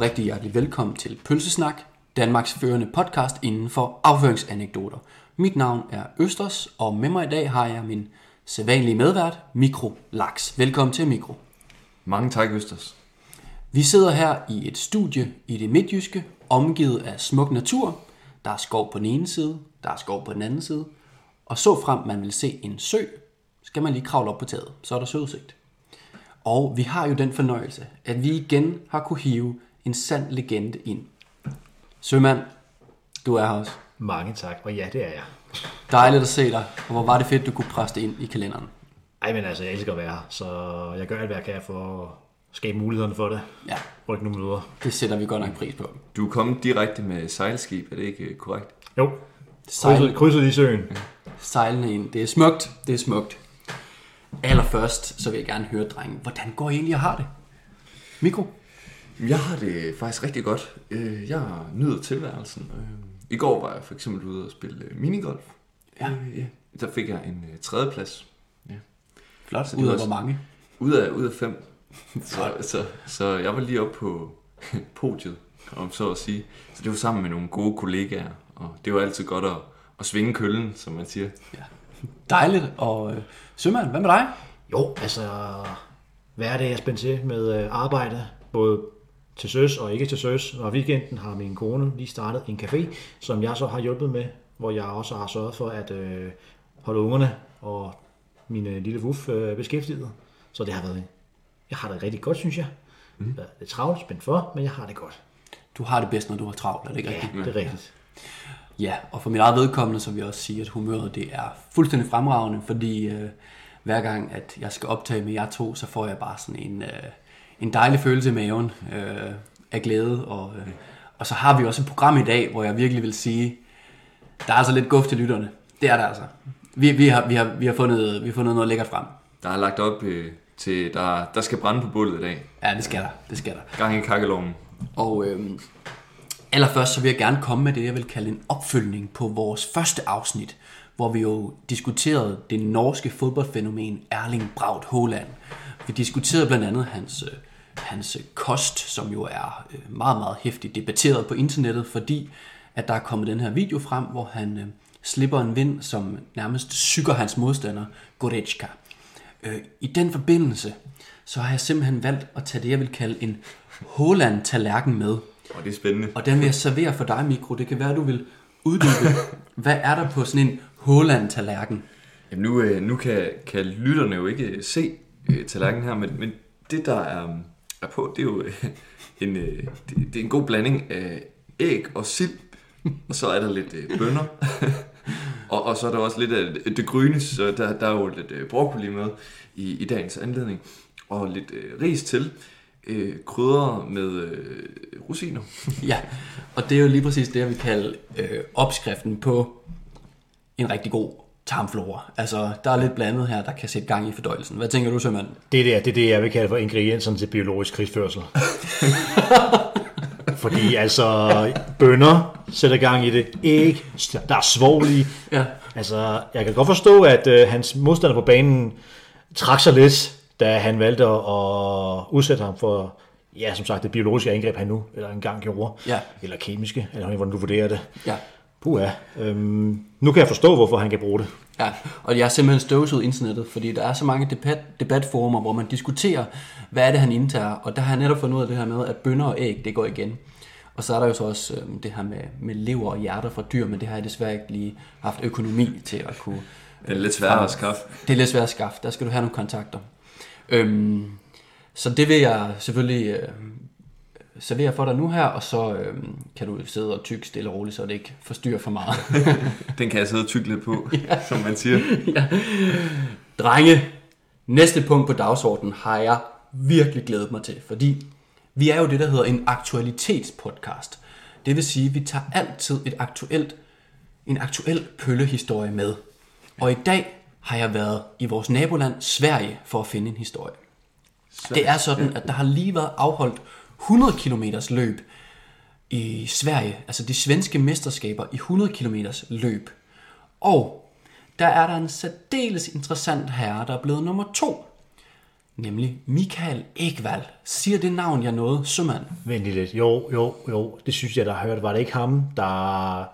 og rigtig hjertelig velkommen til Pølsesnak, Danmarks førende podcast inden for afføringsanekdoter. Mit navn er Østers, og med mig i dag har jeg min sædvanlige medvært, Mikro Laks. Velkommen til Mikro. Mange tak, Østers. Vi sidder her i et studie i det midtjyske, omgivet af smuk natur. Der er skov på den ene side, der er skov på den anden side. Og så frem man vil se en sø, skal man lige kravle op på taget, så er der søudsigt. Og vi har jo den fornøjelse, at vi igen har kunne hive en sand legende ind. Sømand, du er her også. Mange tak, og ja, det er jeg. Dejligt at se dig, og hvor var det fedt, du kunne presse det ind i kalenderen. Ej, men altså, jeg elsker at være her, så jeg gør alt, hvad jeg kan for at skabe mulighederne for det. Ja, Ryk nogle møder. det sætter vi godt nok pris på. Du er kommet direkte med sejlskib, er det ikke korrekt? Jo, Sejl, krydset, krydset i søen. sejlende ind. Det er smukt, det er smukt. Allerførst, så vil jeg gerne høre, drenge, hvordan går I egentlig og har det? Mikro? Jeg har det faktisk rigtig godt. Øh, Jeg nyder tilværelsen. Øh, I går var jeg for eksempel ude og spille øh, minigolf. Ja. Ja. Der fik jeg en tredjeplads. Flot. Så det Ud var af hvor mange? Ud af, ud af fem. så, så, så jeg var lige oppe på podiet, om så at sige. Så det var sammen med nogle gode kollegaer. Og det var altid godt at, at svinge køllen, som man siger. Dejligt. Og øh, Sømand, hvad med dig? Jo, altså, hverdag er spændt til med øh, arbejde, både til søs og ikke til søs. Og weekenden har min kone lige startet en café, som jeg så har hjulpet med, hvor jeg også har sørget for at øh, holde ungerne og min øh, lille wuff øh, beskæftiget. Så det har været, jeg har det rigtig godt, synes jeg. Mm. Det er travlt, spændt for, men jeg har det godt. Du har det bedst, når du har travlt, er det ikke Ja, rigtigt? det er rigtigt. Ja, og for mit eget vedkommende, så vil jeg også sige, at humøret det er fuldstændig fremragende, fordi øh, hver gang, at jeg skal optage med jer to, så får jeg bare sådan en, øh, en dejlig følelse i maven øh, af glæde. Og, øh, og så har vi også et program i dag, hvor jeg virkelig vil sige, der er altså lidt guf til lytterne. Det er der altså. Vi, vi, har, vi, har, vi, har, fundet, vi har fundet noget lækkert frem. Der er lagt op øh, til, der, der skal brænde på bålet i dag. Ja, det skal der. Det skal der. Gang i kakkeloven. Og øhm, allerførst så vil jeg gerne komme med det, jeg vil kalde en opfølgning på vores første afsnit, hvor vi jo diskuterede det norske fodboldfænomen Erling Braut Haaland. Vi diskuterede blandt andet hans, øh, hans kost, som jo er øh, meget, meget hæftigt debatteret på internettet, fordi at der er kommet den her video frem, hvor han øh, slipper en vind, som nærmest sykker hans modstander, Goretzka. Øh, I den forbindelse, så har jeg simpelthen valgt at tage det, jeg vil kalde en Håland-tallerken med. Og det er spændende. Og den vil jeg servere for dig, Mikro. Det kan være, du vil uddybe. Hvad er der på sådan en Håland-tallerken? Jamen nu, nu kan, kan lytterne jo ikke se øh, tallerkenen her, men, men det der er, er på, det er jo øh, en, øh, det, det er en god blanding af æg og sild, og så er der lidt øh, bønner, og, og så er der også lidt af det grønne, så der, der er jo lidt øh, broccoli med i, i dagens anledning, og lidt øh, ris til, øh, krydder med øh, rosiner. Ja, og det er jo lige præcis det, jeg vil kalde øh, opskriften på en rigtig god tarmflora. Altså, der er lidt blandet her, der kan sætte gang i fordøjelsen. Hvad tænker du, Sømand? Det der, det er det, jeg vil kalde for ingredienserne til biologisk krigsførsel. Fordi altså, bønder sætter gang i det. Æg, der er svovl i. Ja. Altså, jeg kan godt forstå, at øh, hans modstander på banen trak sig lidt, da han valgte at, at udsætte ham for, ja, som sagt, det biologiske angreb, han nu eller engang gjorde. Ja. Eller kemiske, eller hvordan du vurderer det. Ja. Puha. Øhm, nu kan jeg forstå, hvorfor han kan bruge det. Ja, og jeg har simpelthen støvsuget internettet, fordi der er så mange debat, debatforumer, hvor man diskuterer, hvad er det, han indtager. Og der har jeg netop fundet ud af det her med, at bønner og æg, det går igen. Og så er der jo så også øh, det her med, med lever og hjerter fra dyr, men det har jeg desværre ikke lige haft økonomi til at kunne... Det er lidt sværere at skaffe. Det er lidt svært at skaffe. Der skal du have nogle kontakter. Øhm, så det vil jeg selvfølgelig øh, servere for dig nu her, og så øh, kan du sidde og tykke stille og roligt, så det ikke forstyrrer for meget. Den kan jeg sidde og tygge lidt på, som man siger. ja. Drenge, næste punkt på dagsordenen har jeg virkelig glædet mig til, fordi vi er jo det, der hedder en aktualitetspodcast. Det vil sige, at vi tager altid et aktuelt, en aktuel pøllehistorie med. Og i dag har jeg været i vores naboland Sverige for at finde en historie. Det er sådan, at der har lige været afholdt 100 km løb i Sverige, altså de svenske mesterskaber i 100 km løb. Og der er der en særdeles interessant herre, der er blevet nummer to. nemlig Michael Ekvald. Siger det navn jeg noget, sømand? Vent lige lidt. Jo, jo, jo. Det synes jeg, der har hørt. Var det ikke ham, der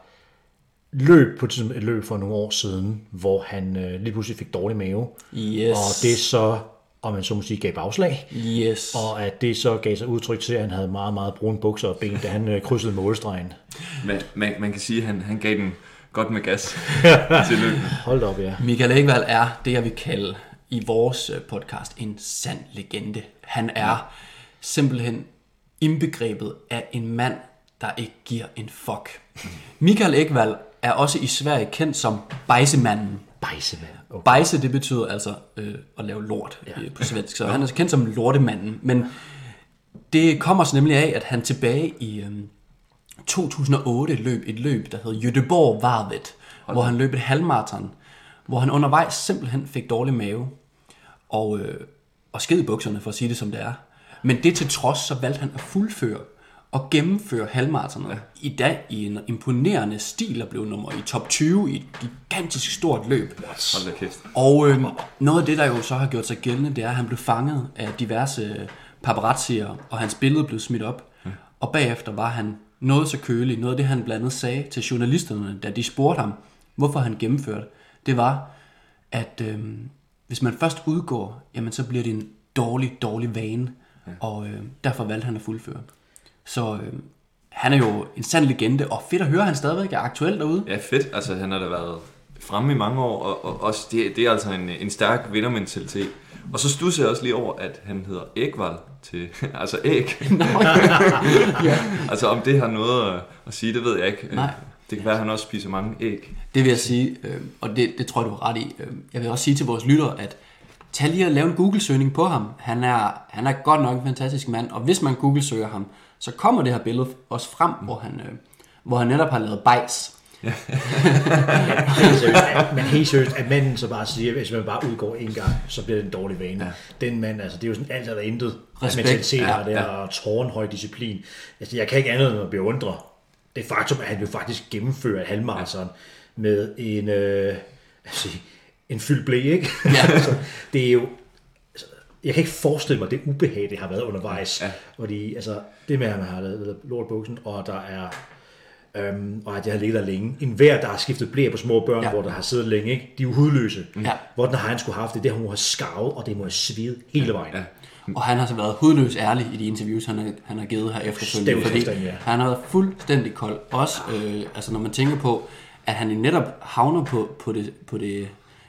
løb på et løb for nogle år siden, hvor han øh, lige pludselig fik dårlig mave. Yes. Og det så, om man så må sige, gav bagslag. Yes. Og at det så gav sig udtryk til, at han havde meget, meget brune bukser og ben, da han øh, krydsede målstregen. Man, man, man kan sige, at han, han gav den godt med gas til løbet. Hold op, ja. Michael Ekvald er det, jeg vil kalde i vores øh, podcast en sand legende. Han er simpelthen indbegrebet af en mand, der ikke giver en fuck. Michael Ekvald er også i Sverige kendt som Bejsemanden. Bejsemand. Okay. Bejse, det betyder altså øh, at lave lort ja. på svensk, så han er kendt som lortemanden. Men det kommer så nemlig af, at han tilbage i øh, 2008 løb et løb, der hed Göteborg Varvet, hvor han løb et halvmarathon, hvor han undervejs simpelthen fik dårlig mave og, øh, og sked i bukserne, for at sige det som det er. Men det til trods, så valgte han at fuldføre og gennemføre halvmaratonet ja. i dag i en imponerende stil og blev nummer i top 20 i et gigantisk stort løb. Hold da kæft. Og øh, noget af det, der jo så har gjort sig gældende, det er, at han blev fanget af diverse paparazzier, og hans billede blev smidt op. Ja. Og bagefter var han noget så kølig. Noget af det, han blandt andet sagde til journalisterne, da de spurgte ham, hvorfor han gennemførte, det var, at øh, hvis man først udgår, jamen så bliver det en dårlig, dårlig vane. Ja. Og øh, derfor valgte han at fuldføre. Så øh, han er jo en sand legende, og fedt at høre, at han stadigvæk er aktuel derude. Ja, fedt. Altså, han har da været fremme i mange år, og, og også det, det er altså en, en stærk vindermentalitet. Og så stusser jeg også lige over, at han hedder Ægvald til, altså æg. ja. altså om det har noget at, sige, det ved jeg ikke. Nej. Det kan være, at han også spiser mange æg. Det vil jeg sige, øh, og det, det tror jeg, du har ret i. Øh, jeg vil også sige til vores lyttere, at tag lige og lave en Google-søgning på ham. Han er, han er godt nok en fantastisk mand, og hvis man Google-søger ham, så kommer det her billede også frem, hvor han, øh, hvor han netop har lavet bajs. Seriøst, men helt seriøst, at manden så bare siger, hvis man bare udgår en gang, så bliver det en dårlig vane. Ja. Den mand, altså det er jo sådan alt eller intet. Respekt. Mentalitet Ja, ja, der, ja. og tårnhøj disciplin. Altså jeg kan ikke andet end at beundre det faktum, at han jo faktisk gennemfører et halvmarathon ja. med en, øh, altså, en fyldt blæ, ikke? Ja. altså, det er jo, jeg kan ikke forestille mig, det ubehag, det har været undervejs. Ja. Fordi altså, det med, at man har lavet lort i buksen, og der er Øhm, og at jeg har ligget der længe. En hver, der har skiftet blære på små børn, Ja. ja. hvor der har siddet længe, ikke? de er jo hudløse. Ja. Hvordan har han skulle have haft det? Det har hun har skavet, og det må have svidet hele vejen. Ja. Og han har så været hudløs ærlig i de interviews, han har, han har givet her efterfølgende. Fordi ja. han har været fuldstændig kold. Også øh, altså når man tænker på, at han netop havner på, på, det, på, det,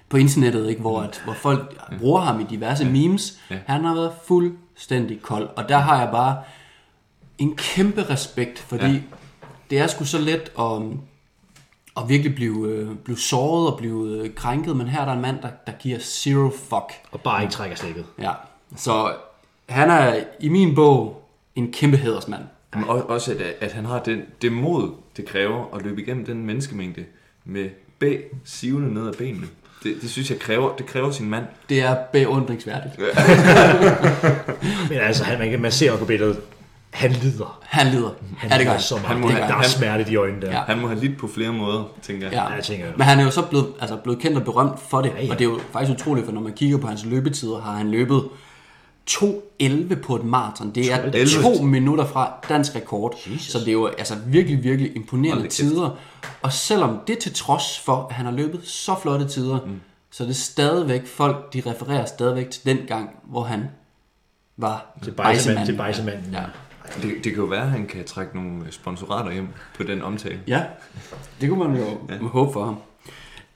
på internettet, ikke? Hvor, at, hvor folk bruger ham i diverse memes. Han har været fuldstændig kold. Og der har jeg bare en kæmpe respekt, fordi Ja. ja. det er sgu så let at, at virkelig blive, øh, blive såret og blive øh, krænket, men her er der en mand, der, der giver zero fuck. Og bare ikke trækker stikket. Ja, så han er i min bog en kæmpe hædersmand. Men også, også at, at han har den, det mod, det kræver at løbe igennem den menneskemængde med bæ sivende ned ad benene. Det, det synes jeg kræver, det kræver sin mand. Det er beundringsværdigt. Men altså, han, man, kan, man ser jo på billedet, han lider. Han lider. Han ja, det han. så meget. Han må det, have- der er smerte i de øjne der. Ja. Han må have lidt på flere måder, tænker jeg. Ja. jeg tænker- Men han er jo så blevet, altså blevet kendt og berømt for det. Ja, ja. Og det er jo faktisk utroligt, for når man kigger på hans løbetider, har han løbet 2.11 på et maraton. Det er 2.11. to minutter fra dansk rekord. Jesus. Så det er jo altså virkelig, virkelig imponerende tider. Og selvom det til trods for, at han har løbet så flotte tider, mm. så er det stadigvæk, folk de refererer stadigvæk til den gang, hvor han var Til bejsemanden. bejsemanden. Til bejsemanden. Ja. Det, det kan jo være, at han kan trække nogle sponsorater hjem på den omtale. Ja, det kunne man jo ja. håbe for ham.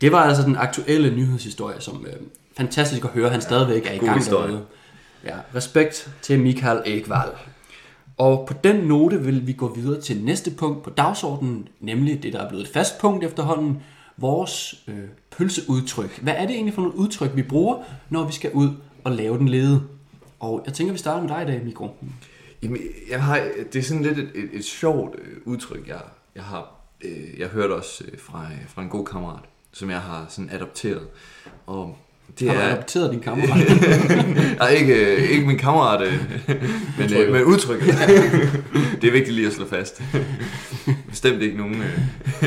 Det var altså den aktuelle nyhedshistorie, som øh, fantastisk at høre, han stadigvæk er i god gang historie. derude. Ja, respekt til Michael Ekvall. Og på den note vil vi gå videre til næste punkt på dagsordenen, nemlig det, der er blevet et fast punkt efterhånden, vores øh, pølseudtryk. Hvad er det egentlig for nogle udtryk, vi bruger, når vi skal ud og lave den lede? Og jeg tænker, vi starter med dig i dag, Mikro. Jamen, jeg har, det er sådan lidt et, et, et sjovt øh, udtryk, jeg, jeg har. Øh, jeg hørte også øh, fra, fra en god kammerat, som jeg har sådan adopteret. Og det Har er, adopteret din kammerat? nej, ikke, ikke min kammerat, øh, men, Udtrykket. øh, men udtrykket. det er vigtigt lige at slå fast. Bestemt ikke nogen, øh,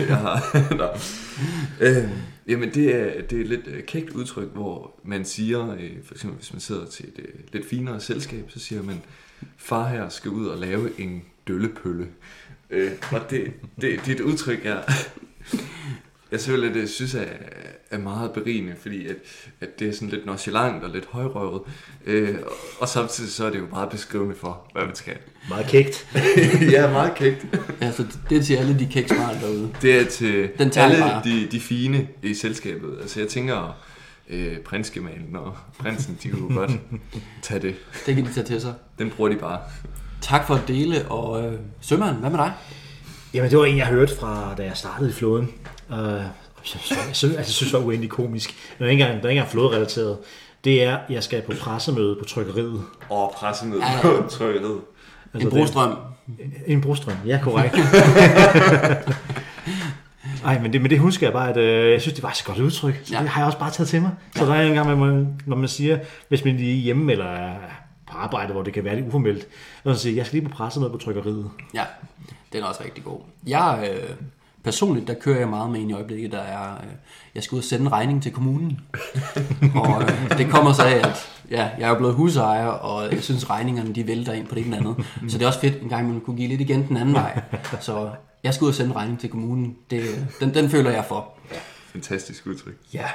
jeg har. Nå. Øh, jamen, det er, det er et lidt øh, kægt udtryk, hvor man siger, øh, for eksempel hvis man sidder til et øh, lidt finere selskab, så siger man, far her skal ud og lave en døllepølle. Øh, og det, det, er et udtryk, jeg, jeg selvfølgelig det synes er, er meget berigende, fordi at, at det er sådan lidt nonchalant og lidt højrøvet. Øh, og, og samtidig så er det jo meget beskrivende for, hvad man skal. Meget kægt. ja, meget kægt. altså, det er til alle de kæksmart derude. Det er til Den alle bare. de, de fine i selskabet. Altså jeg tænker, øh, prinsgemalen og prinsen, de kunne godt tage det. Det kan de tage til sig. Den bruger de bare. Tak for at dele, og øh, Sømand, hvad med dig? Jamen, det var en, jeg hørte fra, da jeg startede i flåden. Uh, jeg synes, jeg synes, altså, jeg synes, det var uendelig komisk. Det er ikke engang, det er ikke engang flåderelateret. Det er, jeg skal på pressemøde på trykkeriet. Og pressemøde Ja, ja. på trykkeriet. En brostrøm. En brostrøm, ja, korrekt. Ej, men det, men det husker jeg bare, at øh, jeg synes, det var så godt udtryk. Så Ja. ja. det har jeg også bare taget til mig. Så der er en gang, når man, når man siger, hvis man lige er hjemme eller er på arbejde, hvor det kan være lidt uformelt, så man siger, jeg skal lige på pressemøde på trykkeriet. Ja, den er også rigtig god. Jeg, øh, personligt, der kører jeg meget med en i øjeblikket, der er, øh, jeg skal ud og sende en regning til kommunen. og øh, det kommer så af, at ja, jeg er blevet husejer, og jeg synes, regningerne de vælter ind på det ene eller andet. Så det er også fedt, en gang man kunne give lidt igen den anden vej. Så jeg skal ud og sende en regning til kommunen. Det, den, den føler jeg for. Fantastisk udtryk. Ja,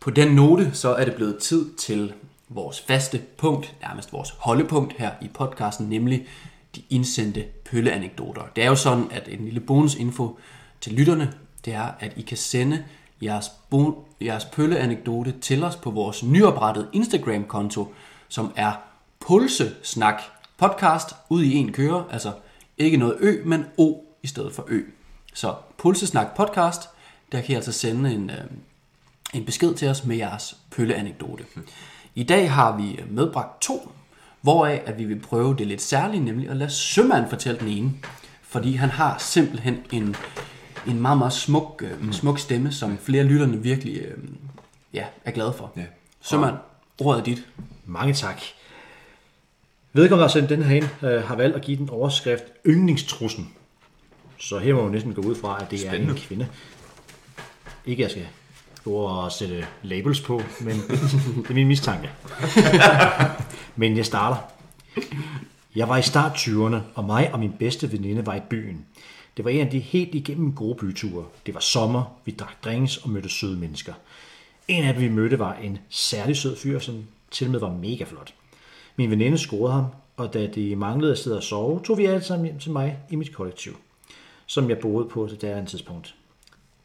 på den note, så er det blevet tid til vores faste punkt, nærmest vores holdepunkt her i podcasten, nemlig de indsendte pølleanekdoter. Det er jo sådan, at en lille bonusinfo til lytterne, det er, at I kan sende jeres, bo, jeres pølleanekdote til os på vores nyoprettede Instagram-konto, som er Pulsesnak Podcast, ud i en køre, altså ikke noget ø, men o i stedet for ø. Så Pulsesnak Podcast, der kan I altså sende en, øh, en besked til os med jeres pølleanekdote. I dag har vi medbragt to, hvoraf at vi vil prøve det lidt særlige, nemlig at lade Sømand fortælle den ene. Fordi han har simpelthen en, en meget, meget smuk, øh, smuk stemme, som flere af lytterne virkelig øh, ja, er glade for. Ja. Sømand, ordet er dit. Mange tak. Vedkommende, der har sendt den her ind, øh, har valgt at give den overskrift Yndlingstrussen. Så her må man næsten gå ud fra, at det er Spændende. en kvinde. Ikke, at jeg skal gå og sætte labels på, men det er min mistanke. men jeg starter. Jeg var i start 20'erne, og mig og min bedste veninde var i byen. Det var en af de helt igennem gode byture. Det var sommer, vi drak drinks og mødte søde mennesker. En af dem, vi mødte, var en særlig sød fyr, som til og med var mega flot. Min veninde scorede ham, og da de manglede at sidde og sove, tog vi alle sammen hjem til mig i mit kollektiv, som jeg boede på til det tidspunkt.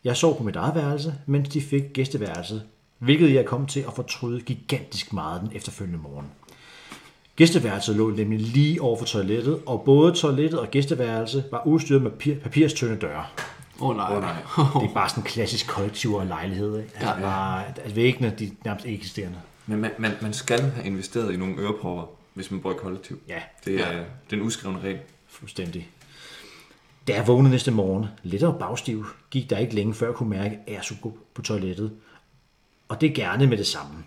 Jeg sov på mit eget værelse, mens de fik gæsteværelset, hvilket jeg kom til at fortryde gigantisk meget den efterfølgende morgen. Gæsteværelset lå nemlig lige over for toilettet, og både toilettet og gæsteværelse var udstyret med papir, papirstønde døre. Åh oh, nej. Oh, nej. Det er bare sådan en klassisk kollektiv og lejlighed. Ikke? Altså, Ja. bare, at væggene de er nærmest ikke eksisterende. Men man, man, man skal have investeret i nogle ørepropper, hvis man bor i kollektiv. Ja, Det er, det er en uskrevne regel. fuldstændig. Da jeg vågnede næste morgen, lidt og bagstiv, gik der ikke længe før jeg kunne mærke, at jeg skulle gå på toilettet. Og det gerne med det samme.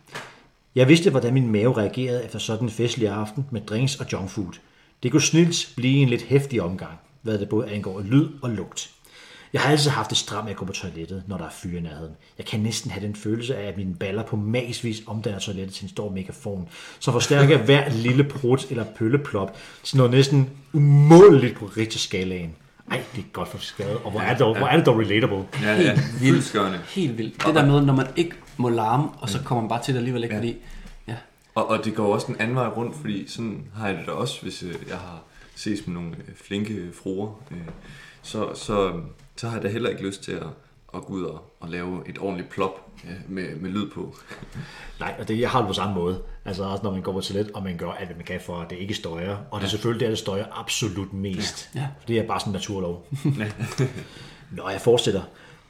Jeg vidste, hvordan min mave reagerede efter sådan en festlig aften med drinks og junkfood. Det kunne snilt blive en lidt hæftig omgang, hvad det både angår lyd og lugt. Jeg har altid haft det stramt med at gå på toilettet, når der er fyre i nærheden. Jeg kan næsten have den følelse af, at mine baller på magisk omdanner toilettet til en stor megafon, som forstærker hver lille prut eller pølleplop til noget næsten umådeligt på Richter-skalaen. Ej, det er godt for skade. Og hvor er det dog, hvor er det dog relatable. Ja, ja. Helt vildt. Fyldskørende. Helt vildt. Det der med, når man ikke må larme, og så kommer man bare til det alligevel ikke, fordi... Ja. Og, og det går også den anden vej rundt, fordi sådan har jeg det da også, hvis øh, jeg har ses med nogle øh, flinke fruer. Øh, så, så, så har jeg da heller ikke lyst til at, at gå ud og, og lave et ordentligt plop øh, med, med lyd på. Nej, og det, jeg har det på samme måde. Altså også når man går på toilet, og man gør alt, hvad man kan for, at det ikke støjer. Og det er selvfølgelig det, der støjer absolut mest. Ja. For det er bare sådan en naturlov. Nå, jeg fortsætter.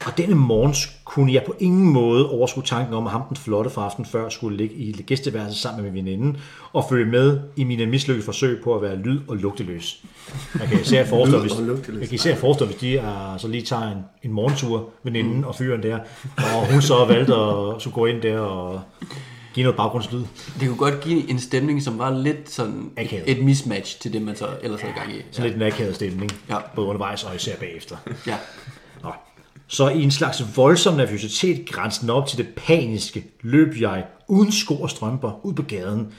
Og denne morgen kunne jeg på ingen måde overskue tanken om, at ham den flotte fra aften før skulle ligge i gæsteværelset sammen med min veninde og følge med i mine mislykkede forsøg på at være lyd- og lugteløs. Jeg kan især forestille, hvis, jeg kan især forestille, hvis de er, så lige tager en, en morgentur, veninden og fyren der, og hun så valgte at skulle gå ind der og give noget baggrundslyd. Det kunne godt give en stemning, som var lidt sådan Akavet. et mismatch til det, man så ellers havde gang i. Så lidt en akavet stemning, Ja. både undervejs og især bagefter. Ja. Så i en slags voldsom nervøsitet grænsende op til det paniske, løb jeg uden sko og strømper ud på gaden.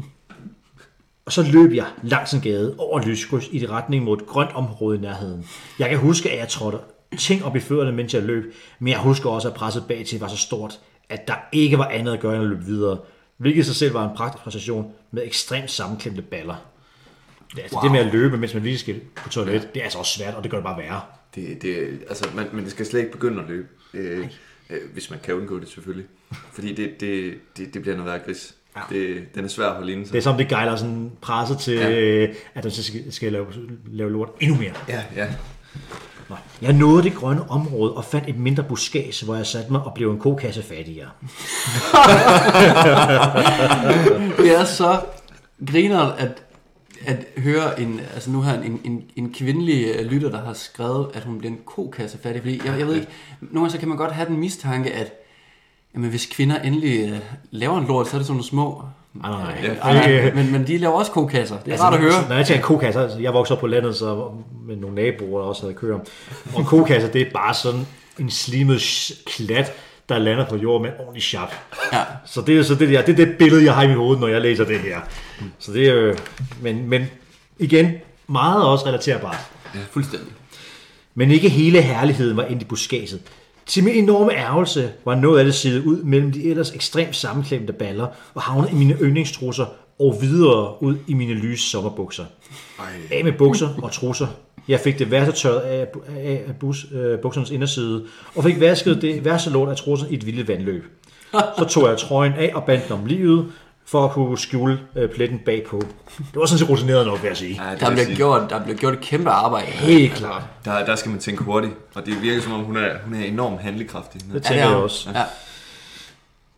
og så løb jeg langs en gade over lyskryds i retning mod et grønt område i nærheden. Jeg kan huske, at jeg trådte ting op i fødderne, mens jeg løb, men jeg husker også, at presset bag til var så stort, at der ikke var andet at gøre end at løbe videre, hvilket i sig selv var en praktisk præstation med ekstremt sammenklemte baller. Det, altså wow. det med at løbe, mens man lige skal på toilet, det er altså også svært, og det gør det bare værre. Det, det, altså, man, man skal slet ikke begynde at løbe, øh, øh, hvis man kan undgå det selvfølgelig. Fordi det, det, det, det bliver noget værre gris. Ja. Det, den er svær at holde inde sig. Det er som det gejler sådan presset til, Ja. ja. at man så skal, skal lave, lave lort endnu mere. Ja, ja. Nå. Jeg nåede det grønne område og fandt et mindre buskage, hvor jeg satte mig og blev en kokasse fattigere. Det er så griner at, at høre en, altså nu her en, en, en kvindelig øh, lytter, der har skrevet, at hun bliver en kokasse fattig. Fordi jeg, jeg ved ikke, nogle gange så kan man godt have den mistanke, at jamen, hvis kvinder endelig uh, laver en lort, så er det sådan nogle små... Nej, nej, nej. Øh, ej, nej, men, men de laver også kokasser. Det er altså, rart at høre. Når jeg tænker kokasser, altså, jeg voksede op på landet, så med nogle naboer, der også havde køer. Og kokasser, det er bare sådan en slimet klat, der lander på jorden med en ordentlig chap. Ja. Så det er så det der, det er det billede, jeg har i mit hoved, når jeg læser det her. Så det er jo, men, men igen, meget også relaterbart. Fuldstændig. Men ikke hele herligheden var endt i buskaget. Til min enorme ærgelse var noget af det siddet ud mellem de ellers ekstremt sammenklemte baller og havnet i mine yndlingstrusser og videre ud i mine lyse sommerbukser. Af med bukser og trusser. Jeg fik det værste tørret af, af, af bus, øh, buksernes inderside, og fik vasket det værste lort af trusserne i et vildt vandløb. Så tog jeg trøjen af og bandt den om livet, for at kunne skjule øh, pletten bagpå. Det var sådan set rutineret nok, vil jeg sige. ja det Der sige. gjort, der bliver gjort et kæmpe arbejde. Helt klart. Der, der skal man tænke hurtigt, og det virker som om, hun er, hun er enormt handlekraftig. Det Ja, tænker det er jeg også. Ja.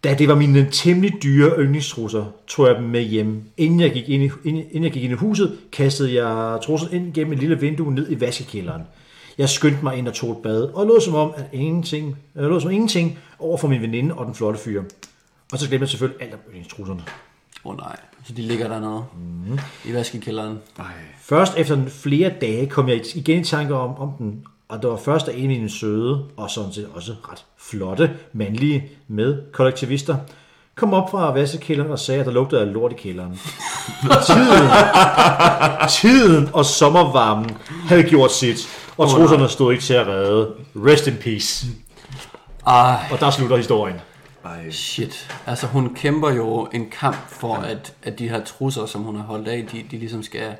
Da det var mine temmelig dyre yndlingstrusser, tog jeg dem med hjem. Inden jeg gik ind i, inden jeg gik ind i huset, kastede jeg trussen ind gennem et lille vindue ned i vaskekælderen. Jeg skyndte mig ind og tog et bad, og lå som om, at ingenting, jeg lå som ingenting over for min veninde og den flotte fyr. Og så glemte jeg selvfølgelig alt om yndlingstrusserne. Åh oh, nej, så de ligger dernede mm. i vaskekælderen. Ej, Først efter flere dage kom jeg igen i tanke om, om den, og det var først af en af mine søde, og sådan set også ret flotte, mandlige med kollektivister, kom op fra vaskekælderen og sagde, at der lugtede af lort i kælderen. tiden, tiden og sommervarmen havde gjort sit, og trusserne stod ikke til at redde. Rest in peace. Ej, Og der slutter historien. ej. shit. Altså hun kæmper jo en kamp for, at, at de her trusser, som hun har holdt af, de, de ligesom skal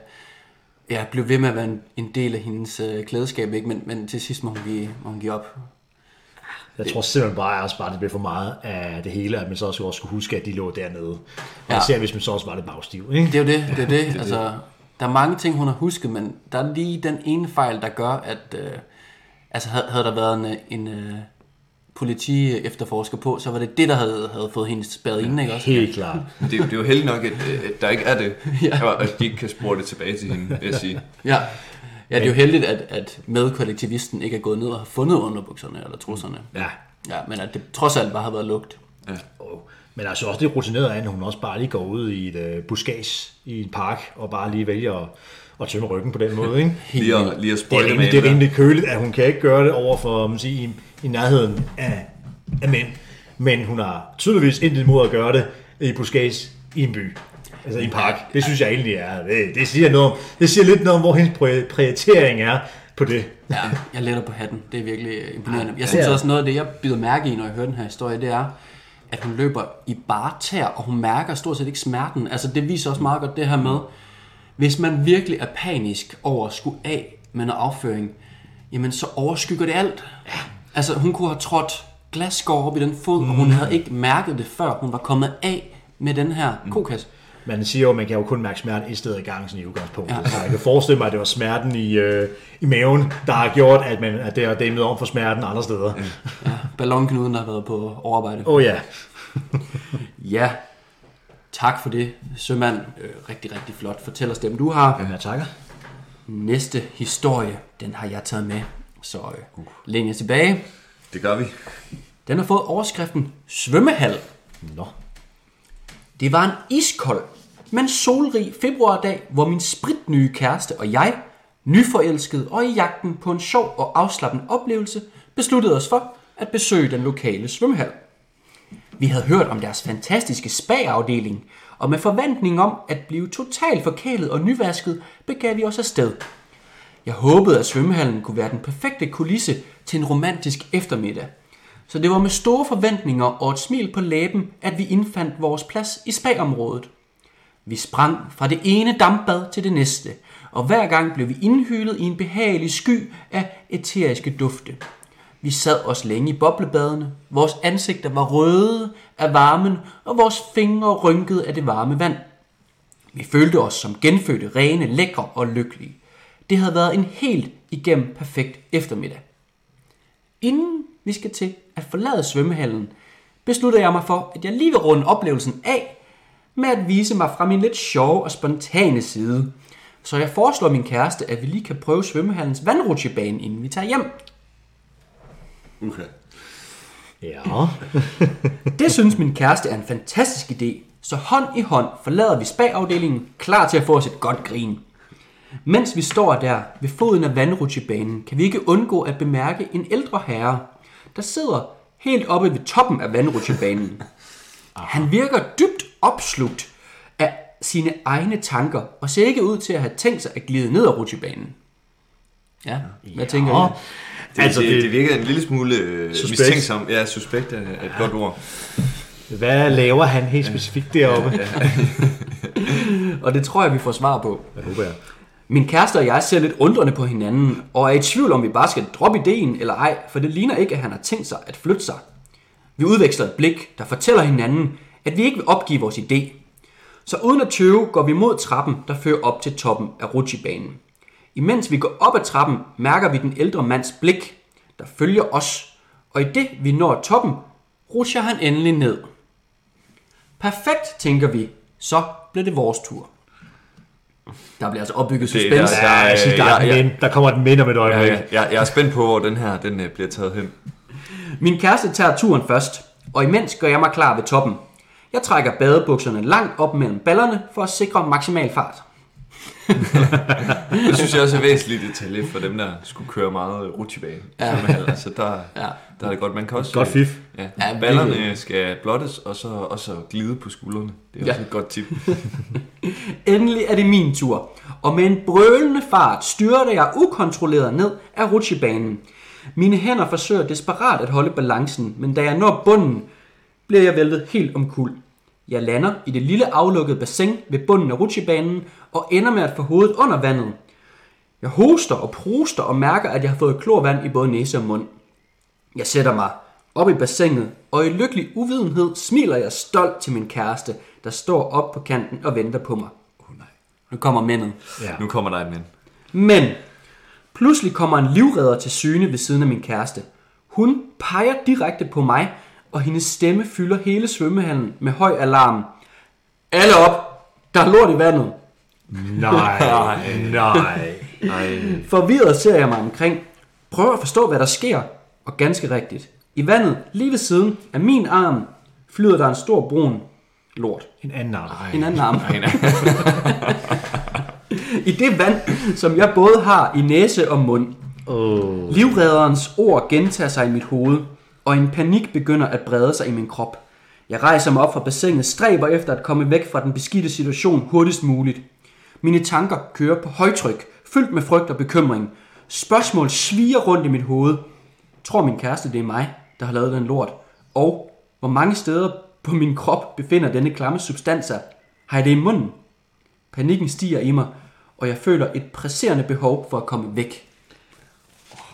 ja, blive ved med at være en, en del af hendes øh, klædeskab, ikke? Men, men til sidst må hun give, må hun give op. Jeg tror simpelthen bare, at det blev for meget af det hele, at man så også også skulle huske, at de lå dernede. Og Ja. især hvis man så også var lidt bagstiv. Ikke? Det er jo det, det er det. altså, der er mange ting, hun har husket, men der er lige den ene fejl, der gør, at øh, altså, havde, havde der været en, en øh, politi efterforsker på, så var det det, der havde, havde fået hende spærret inde, ikke også? Helt klart. Det, det er jo heldigt nok, at, øh, at der ikke er det, ja. og at de ikke kan spore det tilbage til hende, vil jeg sige. Ja. Ja, det er jo heldigt, at, at medkollektivisten ikke er gået ned og har fundet underbukserne eller trusserne. Ja. Ja, men at det trods alt bare har været lugt. Og- Men altså også det rutineret af, at hun også bare lige går ud i et uh, buskage i en park, og bare lige vælger at, at tømme ryggen på den måde. Ikke? Lige at, lige at Det er, rimelig, det er rimelig køligt, at hun kan ikke gøre det over for man siger, i, nærheden af, af mænd. Men hun har tydeligvis intet imod at gøre det i buskage i en by. Altså i en park. Det synes jeg egentlig er. Det, det, siger, noget om, det siger lidt noget om, hvor hendes pri- prioritering er på det. Ja, jeg letter på hatten. Det er virkelig imponerende. Jeg synes er- også noget af det, jeg bider mærke i, når jeg hører den her historie, det er, at hun løber i bare tær, og hun mærker stort set ikke smerten. Altså det viser også meget godt det her med, hvis man virkelig er panisk over at skulle af med noget afføring, jamen så overskygger det alt. Ja. Altså hun kunne have trådt glasskår op i den fod, mm. og hun havde ikke mærket det, før hun var kommet af med den her kokas. Man siger jo, at man kan jo kun mærke smerte et sted i gangen sådan i udgangspunktet. Ja. Så jeg kan forestille mig, at det var smerten i, øh, i maven, der har gjort, at, man, at det har dæmmet om for smerten andre steder. Åh Ja, ballonknuden har været på overarbejde. oh, ja. Ja, tak for det, sømand. Øh, rigtig, rigtig flot. Fortæl os dem, du har. Ja, takker. Næste historie, den har jeg taget med. Så øh, læn jer tilbage. Det gør vi. Den har fået overskriften Svømmehal. Nå. Det var en iskold, men solrig februardag, hvor min spritnye kæreste og jeg, nyforelskede og i jagten på en sjov og afslappende oplevelse, besluttede os for at besøge den lokale svømmehal. Vi havde hørt om deres fantastiske spa-afdeling, og med forventning om at blive totalt forkælet og nyvasket, begav vi os afsted. Jeg håbede, at svømmehallen kunne være den perfekte kulisse til en romantisk eftermiddag. Så det var med store forventninger og et smil på læben, at vi indfandt vores plads i spagområdet. Vi sprang fra det ene dampbad til det næste, og hver gang blev vi indhyllet i en behagelig sky af eteriske dufte. Vi sad os længe i boblebadene, vores ansigter var røde af varmen, og vores fingre rynkede af det varme vand. Vi følte os som genfødte, rene, lækre og lykkelige. Det havde været en helt igennem perfekt eftermiddag. Inden vi skal til at forlade svømmehallen, beslutter jeg mig for, at jeg lige vil runde oplevelsen af med at vise mig fra min lidt sjove og spontane side. Så jeg foreslår min kæreste, at vi lige kan prøve svømmehallens vandrutsjebane, inden vi tager hjem. Okay. Ja. Det synes min kæreste er en fantastisk idé, så hånd i hånd forlader vi spa-afdelingen, klar til at få os et godt grin. Mens vi står der ved foden af vandrutsjebanen, kan vi ikke undgå at bemærke en ældre herre, der sidder helt oppe ved toppen af vandrutsjebanen. Han virker dybt opslugt af sine egne tanker, og ser ikke ud til at have tænkt sig at glide ned ad rutsjebanen. Ja, hvad tænker I? Det, altså, det, det virker en lille smule øh, Suspekt. mistænksom. Ja, suspekt er et godt ord. Hvad laver han helt specifikt deroppe? Ja, Og det tror jeg, vi får svar på. det håber jeg. Min kæreste og jeg ser lidt undrende på hinanden, og er i tvivl om, vi bare skal droppe ideen eller ej, for det ligner ikke, at han har tænkt sig at flytte sig. Vi udveksler et blik, der fortæller hinanden, at vi ikke vil opgive vores idé. Så uden at tøve går vi mod trappen, der fører op til toppen af rutsjebanen. Imens vi går op ad trappen, mærker vi den ældre mands blik, der følger os, og i det vi når toppen, rutscher han endelig ned. Perfekt, tænker vi. Så bliver det vores tur. Der bliver altså opbygget Det- suspense. der- Ja, jeg synes, der, ja, er ja. den ind. der kommer den ind om et Ja, øjeblik. ja, jeg, jeg er spændt på, hvor den her den, øh, bliver taget hen. Min kæreste tager turen først, og imens gør jeg mig klar ved toppen. Jeg trækker badebukserne langt op mellem ballerne for at sikre maksimal fart. Det synes jeg også er væsentligt detalje for dem, der skulle køre meget rutsjebane. Ja. Altså, der, Ja. der er det godt. Man kan også... Godt fif. Ja, Ja, ja ballerne skal blottes, og så også glide på skuldrene. Det er Ja. også et godt tip. Endelig er det min tur, og med en brølende fart styrter jeg ukontrolleret ned af rutsjebanen. Mine hænder forsøger desperat at holde balancen, men da jeg når bunden, bliver jeg væltet helt omkuld. Jeg lander i det lille aflukkede bassin ved bunden af rutsjebanen og ender med at få hovedet under vandet. Jeg hoster og pruster og mærker, at jeg har fået klorvand i både næse og mund. Jeg sætter mig op i bassinet, og i lykkelig uvidenhed smiler jeg stolt til min kæreste, der står op på kanten og venter på mig. Oh, nej. Nu kommer mændet. Ja. Nu kommer der en mand. Men pludselig kommer en livredder til syne ved siden af min kæreste. Hun peger direkte på mig, og hendes stemme fylder hele svømmehallen med høj alarm. Alle op! Der er lort i vandet. Nej, nej. Nej. Forvirret ser jeg mig omkring. Prøver at forstå, hvad der sker. Og ganske rigtigt. I vandet, lige ved siden af min arm, flyder der en stor brun lort. En anden arm. En anden arm. Nej. I det vand, som jeg både har i næse og mund. Oh. Livredderens ord gentager sig i mit hoved, og en panik begynder at brede sig i min krop. Jeg rejser mig op fra bassinet, stræber efter at komme væk fra den beskidte situation hurtigst muligt. Mine tanker kører på højtryk, fyldt med frygt og bekymring. Spørgsmål sviger rundt i mit hoved. Tror min kæreste, det er mig, der har lavet den lort? Og hvor mange steder på min krop befinder denne klamme substans sig? Har jeg det i munden? Panikken stiger i mig, og jeg føler et presserende behov for at komme væk.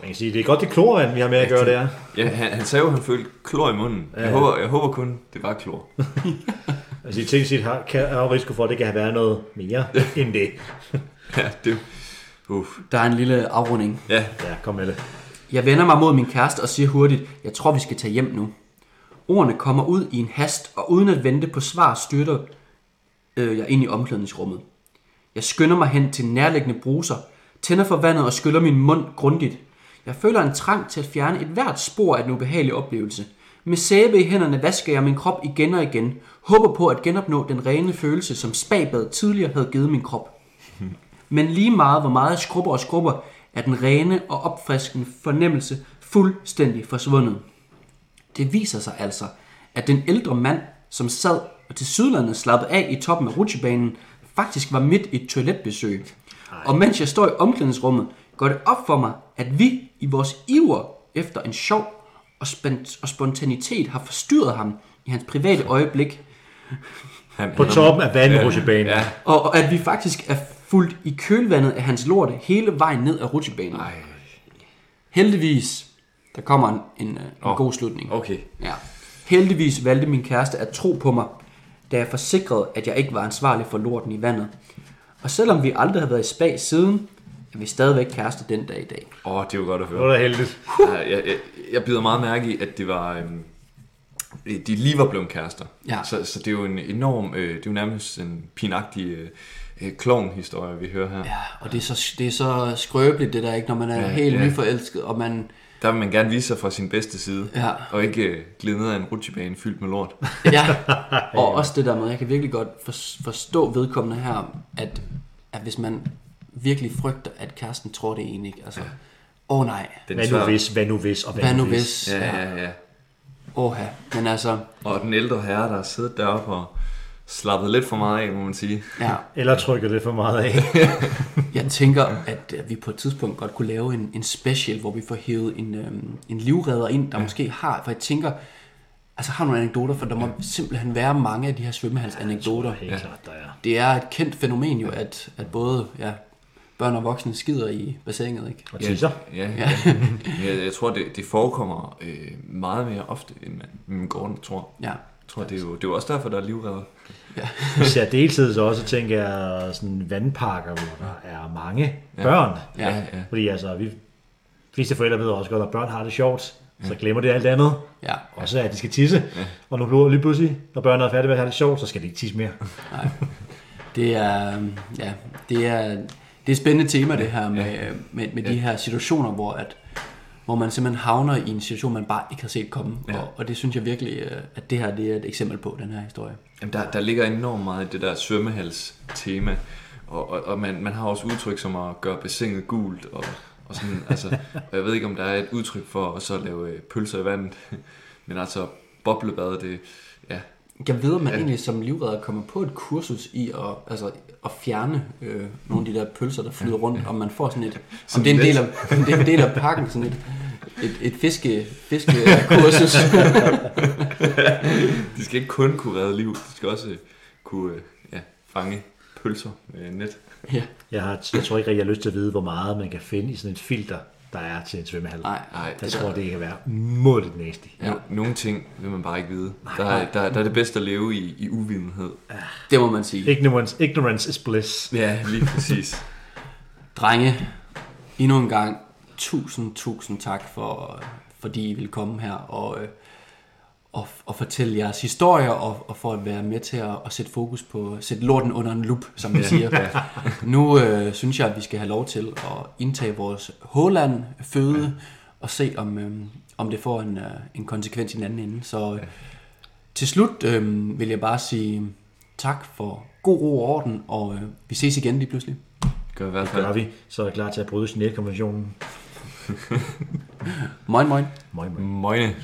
Man kan sige, det er godt det klorvand, vi har med at gøre der. Ja, han, han sagde jo, at han følte klor i munden. Jeg, håber, jeg håber kun, det var klor. Altså i ting set har, kan, er jo risiko for, at det kan have været noget mere end det. Ja, det... Uff. Der er en lille afrunding. Ja, Ja, kom med det. Jeg vender mig mod min kæreste og siger hurtigt, jeg tror vi skal tage hjem nu. Ordene kommer ud i en hast, og uden at vente på svar, styrter øh, jeg ind i omklædningsrummet. Jeg skynder mig hen til nærliggende bruser, tænder for vandet og skyller min mund grundigt. Jeg føler en trang til at fjerne et hvert spor af den ubehagelige oplevelse. Med sæbe i hænderne vasker jeg min krop igen og igen. Håber på at genopnå den rene følelse, som spagbad tidligere havde givet min krop. Men lige meget, hvor meget jeg skrubber og skrubber, er den rene og opfriskende fornemmelse fuldstændig forsvundet. Det viser sig altså, at den ældre mand, som sad og til sydlandet slappede af i toppen af rutsjebanen, faktisk var midt i et toiletbesøg. Og mens jeg står i omklædningsrummet, går det op for mig, at vi i vores iver efter en sjov og, spant- og spontanitet har forstyrret ham i hans private øjeblik, Han, På toppen af vandrutsjebanen. Ja. og, og at vi faktisk er fuldt i kølvandet af hans lorte hele vejen ned ad rutsjebanen. Ej, Heldigvis, der kommer en, en, en Åh. god slutning. okay. Ja. Heldigvis valgte min kæreste at tro på mig, da jeg forsikrede, at jeg ikke var ansvarlig for lorten i vandet. Og selvom vi aldrig har været i spa siden, er vi stadigvæk kærester den dag i dag. Åh, oh, det var godt at Det høre. var da heldigt. Jeg, jeg, jeg bider meget mærke i, at det var... Øhm, de lige var blevet kærester. Ja. Så, så det er jo en enorm... Øh, det er jo nærmest en pinagtig øh, øh, klovn-historie, vi hører her. Ja, og det er så, det er så skrøbeligt, det der ikke, når man er Ja, ja, helt ja. ja. nyforelsket, og man... Der vil man gerne vise sig fra sin bedste side. Ja. Og ikke øh, glide ned ad en rutsjebane fyldt med lort. Ja, og også det der med, jeg kan virkelig godt for, forstå vedkommende her, at, at hvis man virkelig frygter, at kæresten tror det egentlig ikke, altså... Åh ja. oh, nej, Den Hvad nu hvis, hvad nu hvis, og hvad, hvad nu hvis? Ja, ja, ja. Åh ja, men altså, Og den ældre herre, der har siddet deroppe og slappet lidt for meget af, må man sige. ja, Eller trykker det for meget af. jeg tænker, at øh, vi på et tidspunkt godt kunne lave en, en special, hvor vi får hævet en, øhm, en livredder ind, der ja. måske har, for jeg tænker, altså har nogle anekdoter, for der må simpelthen være mange af de her svømmehalsanekdoter. Helt klart, der er. Det er et kendt fænomen jo, at, at både ja, børn og voksne skider i bassinet, ikke? Og tisser. Ja, ja. jeg, jeg tror, det, det forekommer øh, meget mere ofte, end man, man går tror. Ja. Jeg tror, det er, jo, det er jo også derfor, der er livredder. I særdeleshed så også tænker jeg sådan vandparker, hvor der er mange børn. Ja. ja, ja. Fordi altså, vi fleste forældre ved også godt, at børn har det sjovt. Så glemmer det alt andet. Ja, Også at de skal tisse. Og nu bliver lige pludselig, når børnene er færdige med at have det sjovt, så skal de ikke tisse mere. det er, øhm, ja, det er, det er et spændende tema, det her med, øh, med, med de her situationer, hvor, at, hvor man simpelthen havner i en situation, man bare ikke har set komme. Ja. Og, og det synes jeg virkelig, øh, at det her det er et eksempel på, den her historie. Jamen, der, der ligger enormt meget i det der svømmehals-tema. Og, og, og man, man har også udtryk som at gøre bassinet gult. Og, og sådan, altså, og jeg ved ikke, om der er et udtryk for at så lave øh, pølser i vandet. Men altså, boblebad, det... Ja, Jeg ved, om man egentlig som livredder kommer på et kursus i at, altså, at fjerne øh, nogle af de der pølser, der flyder rundt, om man får sådan et, om det er en del af, om det er en del af pakken, sådan et, et, et fiske, fiskekursus. de skal ikke kun kunne redde liv, de skal også øh, kunne øh, ja, fange pølser med net. ja, Jeg, har, jeg tror ikke rigtig, jeg har lyst til at vide, hvor meget man kan finde i sådan et filter, der er til en svømmehal. nej, Nej, Jeg det tror, det kan være målet næsty. Ja. Nogle ting vil man bare ikke vide. Der er, der, der er det bedst at leve i, i uvidenhed. det må man sige. Ignorance, ignorance is bliss. Ja, lige præcis. Drenge, endnu en gang, tusind, tusind tak for, fordi I vil komme her og, øh, og, og fortælle jeres historier, og, og for at være med til at, at sætte fokus på, sætte lorten under en lup, som vi siger. Nu øh, synes jeg, at vi skal have lov til at indtage vores Håland-føde, og se, om, øh, om det får en, øh, en konsekvens i den anden ende. Så øh, til slut øh, vil jeg bare sige tak for god ro og orden, og øh, vi ses igen lige pludselig. Gør i hvert Det gør fald. vi, så er jeg klar til at bryde Genève-konventionen. Moin, moin. Moin, moin. Møgne.